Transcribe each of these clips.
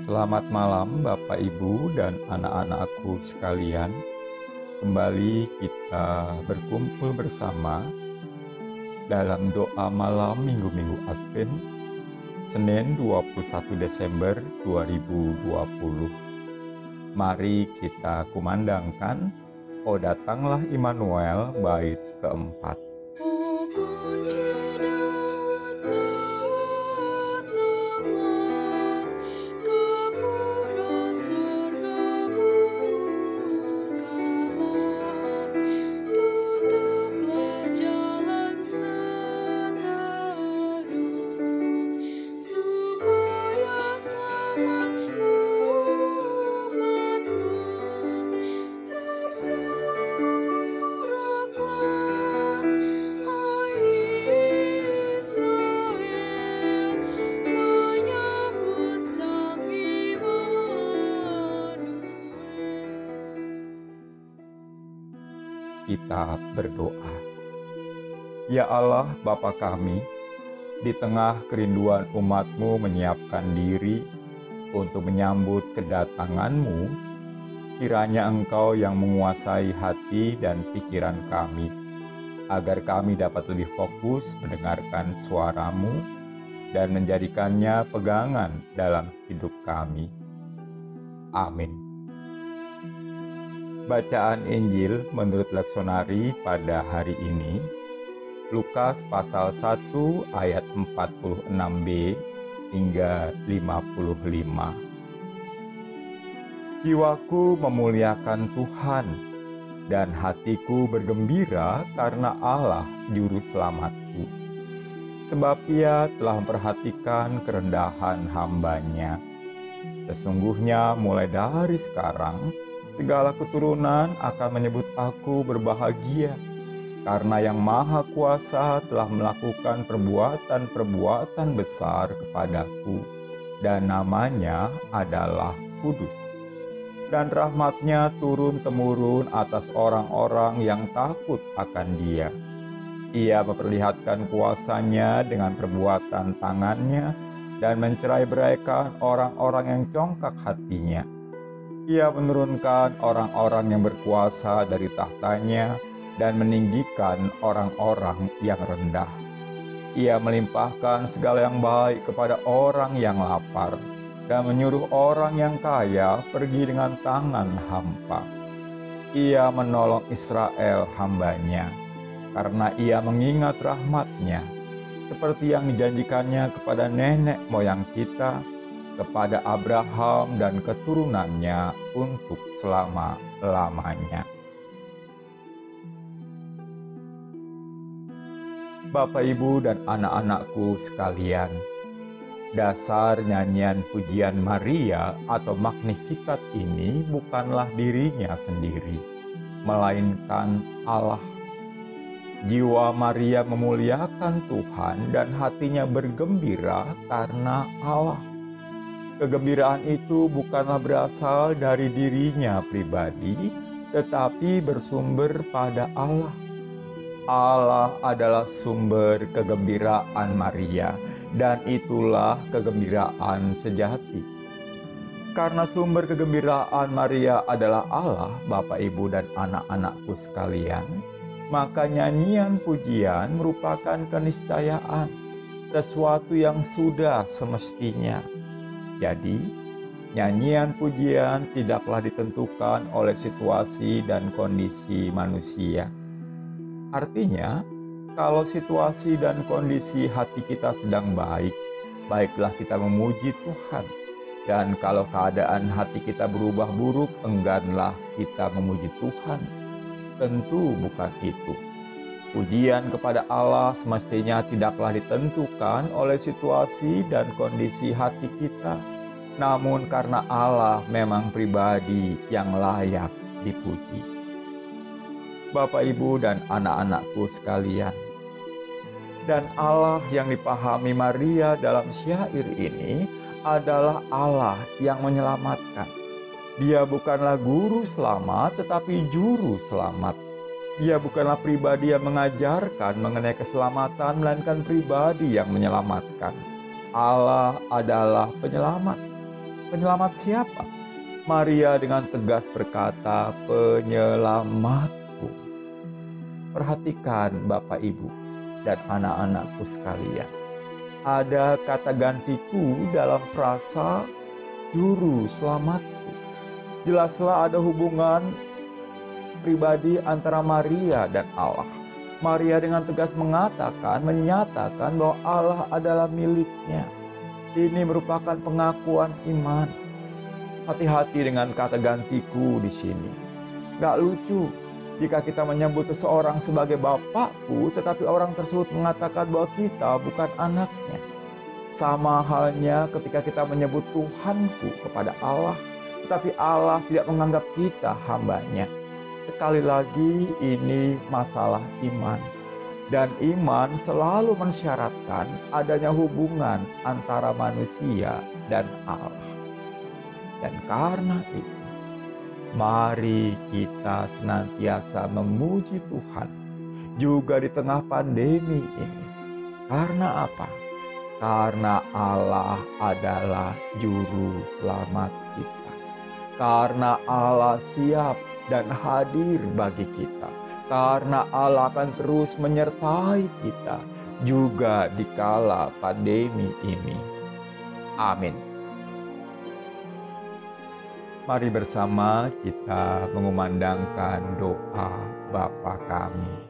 Selamat malam, Bapak, Ibu, dan anak-anakku sekalian. Kembali kita berkumpul bersama dalam doa malam Minggu-Minggu Advent, Senin 21 Desember 2020. Mari kita kumandangkan, Oh datanglah Immanuel, bait keempat. Kita berdoa. Ya Allah Bapa kami, di tengah kerinduan umatmu menyiapkan diri untuk menyambut kedatanganmu, kiranya Engkau yang menguasai hati dan pikiran kami, agar kami dapat lebih fokus mendengarkan suaramu dan menjadikannya pegangan dalam hidup kami. Amin. Bacaan Injil menurut Leksonari pada hari ini Lukas pasal 1 ayat 46b hingga 55 Jiwaku memuliakan Tuhan dan hatiku bergembira karena Allah juru selamatku. Sebab ia telah memperhatikan kerendahan hambanya. Sesungguhnya mulai dari sekarang segala keturunan akan menyebut aku berbahagia, karena Yang Maha Kuasa telah melakukan perbuatan-perbuatan besar kepadaku, dan namanya adalah Kudus. Dan rahmatnya turun-temurun atas orang-orang yang takut akan dia. Ia memperlihatkan kuasanya dengan perbuatan tangannya dan mencerai beraikan orang-orang yang congkak hatinya ia menurunkan orang-orang yang berkuasa dari tahtanya dan meninggikan orang-orang yang rendah. Ia melimpahkan segala yang baik kepada orang yang lapar dan menyuruh orang yang kaya pergi dengan tangan hampa. Ia menolong Israel hambanya karena ia mengingat rahmatnya seperti yang dijanjikannya kepada nenek moyang kita kepada Abraham dan keturunannya untuk selama-lamanya. Bapak, Ibu, dan anak-anakku sekalian, dasar nyanyian pujian Maria atau Magnificat ini bukanlah dirinya sendiri, melainkan Allah. Jiwa Maria memuliakan Tuhan dan hatinya bergembira karena Allah. Kegembiraan itu bukanlah berasal dari dirinya pribadi, tetapi bersumber pada Allah. Allah adalah sumber kegembiraan Maria, dan itulah kegembiraan sejati. Karena sumber kegembiraan Maria adalah Allah, Bapak, Ibu, dan anak-anakku sekalian, maka nyanyian pujian merupakan keniscayaan, sesuatu yang sudah semestinya jadi, nyanyian pujian tidaklah ditentukan oleh situasi dan kondisi manusia. Artinya, kalau situasi dan kondisi hati kita sedang baik, baiklah kita memuji Tuhan. Dan kalau keadaan hati kita berubah buruk, engganlah kita memuji Tuhan. Tentu bukan itu. Pujian kepada Allah semestinya tidaklah ditentukan oleh situasi dan kondisi hati kita, namun karena Allah memang pribadi yang layak dipuji. Bapak, Ibu, dan anak-anakku sekalian, dan Allah yang dipahami Maria dalam syair ini adalah Allah yang menyelamatkan. Dia bukanlah guru selamat, tetapi juru selamat ia bukanlah pribadi yang mengajarkan mengenai keselamatan, melainkan pribadi yang menyelamatkan. Allah adalah penyelamat. Penyelamat siapa? Maria dengan tegas berkata, "Penyelamatku." Perhatikan, Bapak, Ibu, dan anak-anakku sekalian. Ada kata gantiku dalam frasa "juru selamatku". Jelaslah ada hubungan pribadi antara Maria dan Allah. Maria dengan tegas mengatakan, menyatakan bahwa Allah adalah miliknya. Ini merupakan pengakuan iman. Hati-hati dengan kata gantiku di sini. Gak lucu jika kita menyebut seseorang sebagai bapakku, tetapi orang tersebut mengatakan bahwa kita bukan anaknya. Sama halnya ketika kita menyebut Tuhanku kepada Allah, tetapi Allah tidak menganggap kita hambanya. Sekali lagi, ini masalah iman, dan iman selalu mensyaratkan adanya hubungan antara manusia dan Allah. Dan karena itu, mari kita senantiasa memuji Tuhan juga di tengah pandemi ini. Karena apa? Karena Allah adalah juru selamat kita. Karena Allah siap dan hadir bagi kita. Karena Allah akan terus menyertai kita juga di kala pandemi ini. Amin. Mari bersama kita mengumandangkan doa Bapa kami.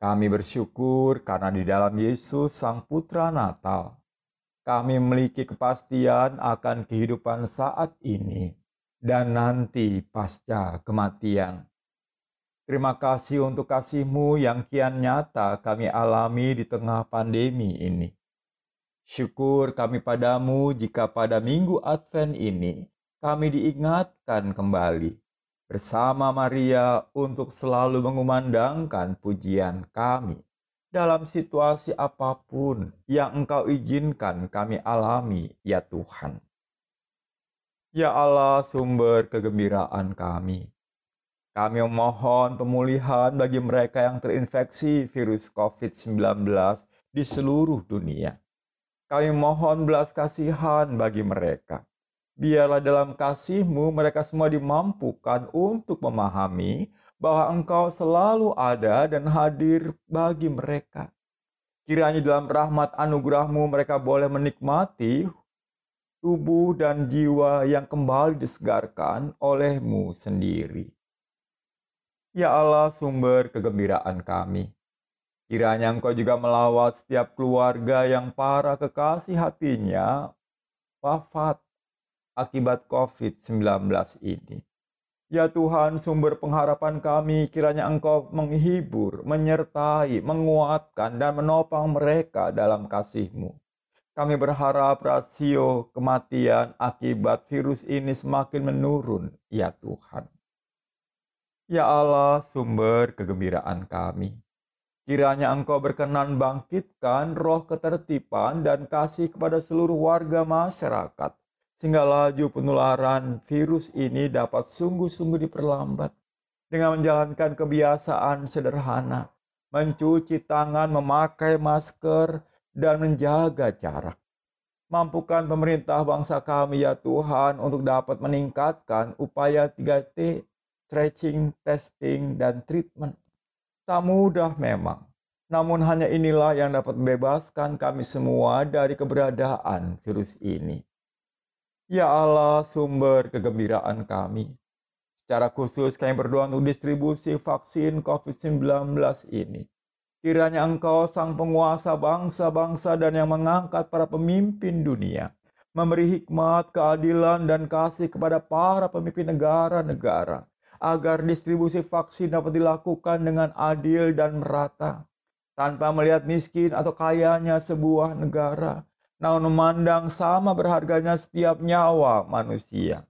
Kami bersyukur karena di dalam Yesus Sang Putra Natal, kami memiliki kepastian akan kehidupan saat ini dan nanti pasca kematian. Terima kasih untuk kasih-Mu yang kian nyata kami alami di tengah pandemi ini. Syukur kami padamu jika pada minggu Advent ini kami diingatkan kembali bersama Maria untuk selalu mengumandangkan pujian kami dalam situasi apa pun yang Engkau izinkan kami alami, ya Tuhan. Ya Allah, sumber kegembiraan kami. Kami memohon pemulihan bagi mereka yang terinfeksi virus COVID-19 di seluruh dunia. Kami mohon belas kasihan bagi mereka Biarlah dalam kasih-Mu mereka semua dimampukan untuk memahami bahwa Engkau selalu ada dan hadir bagi mereka. Kiranya dalam rahmat anugerah-Mu mereka boleh menikmati tubuh dan jiwa yang kembali disegarkan oleh-Mu sendiri. Ya Allah, sumber kegembiraan kami. Kiranya Engkau juga melawat setiap keluarga yang para kekasih hatinya wafat akibat COVID-19 ini. Ya Tuhan, sumber pengharapan kami, kiranya Engkau menghibur, menyertai, menguatkan, dan menopang mereka dalam kasih-Mu. Kami berharap rasio kematian akibat virus ini semakin menurun, ya Tuhan. Ya Allah, sumber kegembiraan kami. Kiranya engkau berkenan bangkitkan roh ketertiban dan kasih kepada seluruh warga masyarakat, sehingga laju penularan virus ini dapat sungguh-sungguh diperlambat dengan menjalankan kebiasaan sederhana, mencuci tangan, memakai masker, dan menjaga jarak. Mampukan pemerintah bangsa kami ya Tuhan untuk dapat meningkatkan upaya 3T, tracing, testing, dan treatment Tak mudah memang. Namun hanya inilah yang dapat membebaskan kami semua dari keberadaan virus ini. Ya Allah, sumber kegembiraan kami. Secara khusus kami berdoa untuk distribusi vaksin COVID-19 ini. Kiranya Engkau sang penguasa bangsa-bangsa dan yang mengangkat para pemimpin dunia. Memberi hikmat, keadilan, dan kasih kepada para pemimpin negara-negara agar distribusi vaksin dapat dilakukan dengan adil dan merata, tanpa melihat miskin atau kayanya sebuah negara, namun memandang sama berharganya setiap nyawa manusia.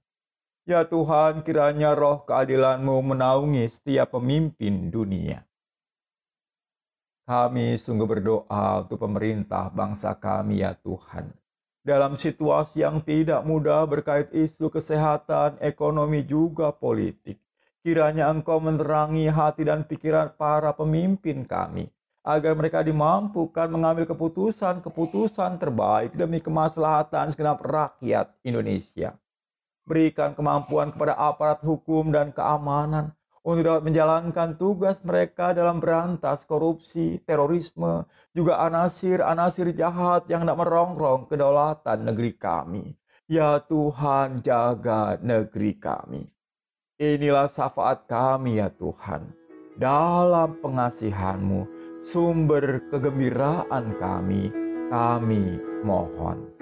Ya Tuhan, kiranya roh keadilan-Mu menaungi setiap pemimpin dunia. Kami sungguh berdoa untuk pemerintah bangsa kami ya Tuhan. Dalam situasi yang tidak mudah berkait isu kesehatan, ekonomi, juga politik. Kiranya Engkau menerangi hati dan pikiran para pemimpin kami, agar mereka dimampukan mengambil keputusan-keputusan terbaik demi kemaslahatan segenap rakyat Indonesia. Berikan kemampuan kepada aparat hukum dan keamanan untuk dapat menjalankan tugas mereka dalam berantas korupsi, terorisme, juga anasir-anasir jahat yang tidak merongrong kedaulatan negeri kami. Ya Tuhan, jaga negeri kami. Inilah syafaat kami ya Tuhan. Dalam pengasihan-Mu, sumber kegembiraan kami, kami mohon.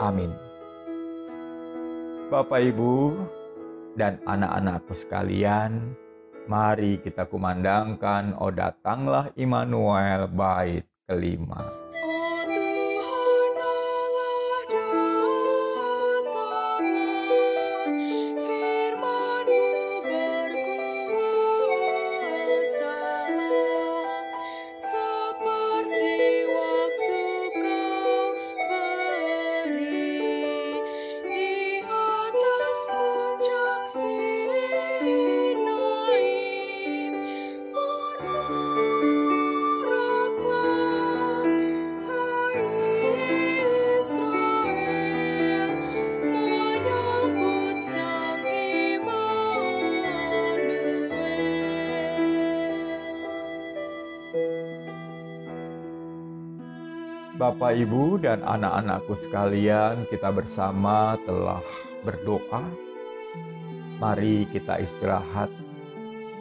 Amin. Bapak, Ibu, dan anak-anakku sekalian, mari kita kumandangkan, "Oh datanglah Immanuel, bait kelima." Bapak, Ibu, dan anak-anakku sekalian, kita bersama telah berdoa. Mari kita istirahat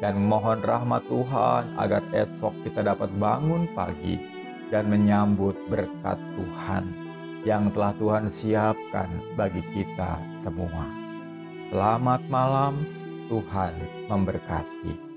dan mohon rahmat Tuhan agar esok kita dapat bangun pagi dan menyambut berkat Tuhan yang telah Tuhan siapkan bagi kita semua. Selamat malam, Tuhan memberkati.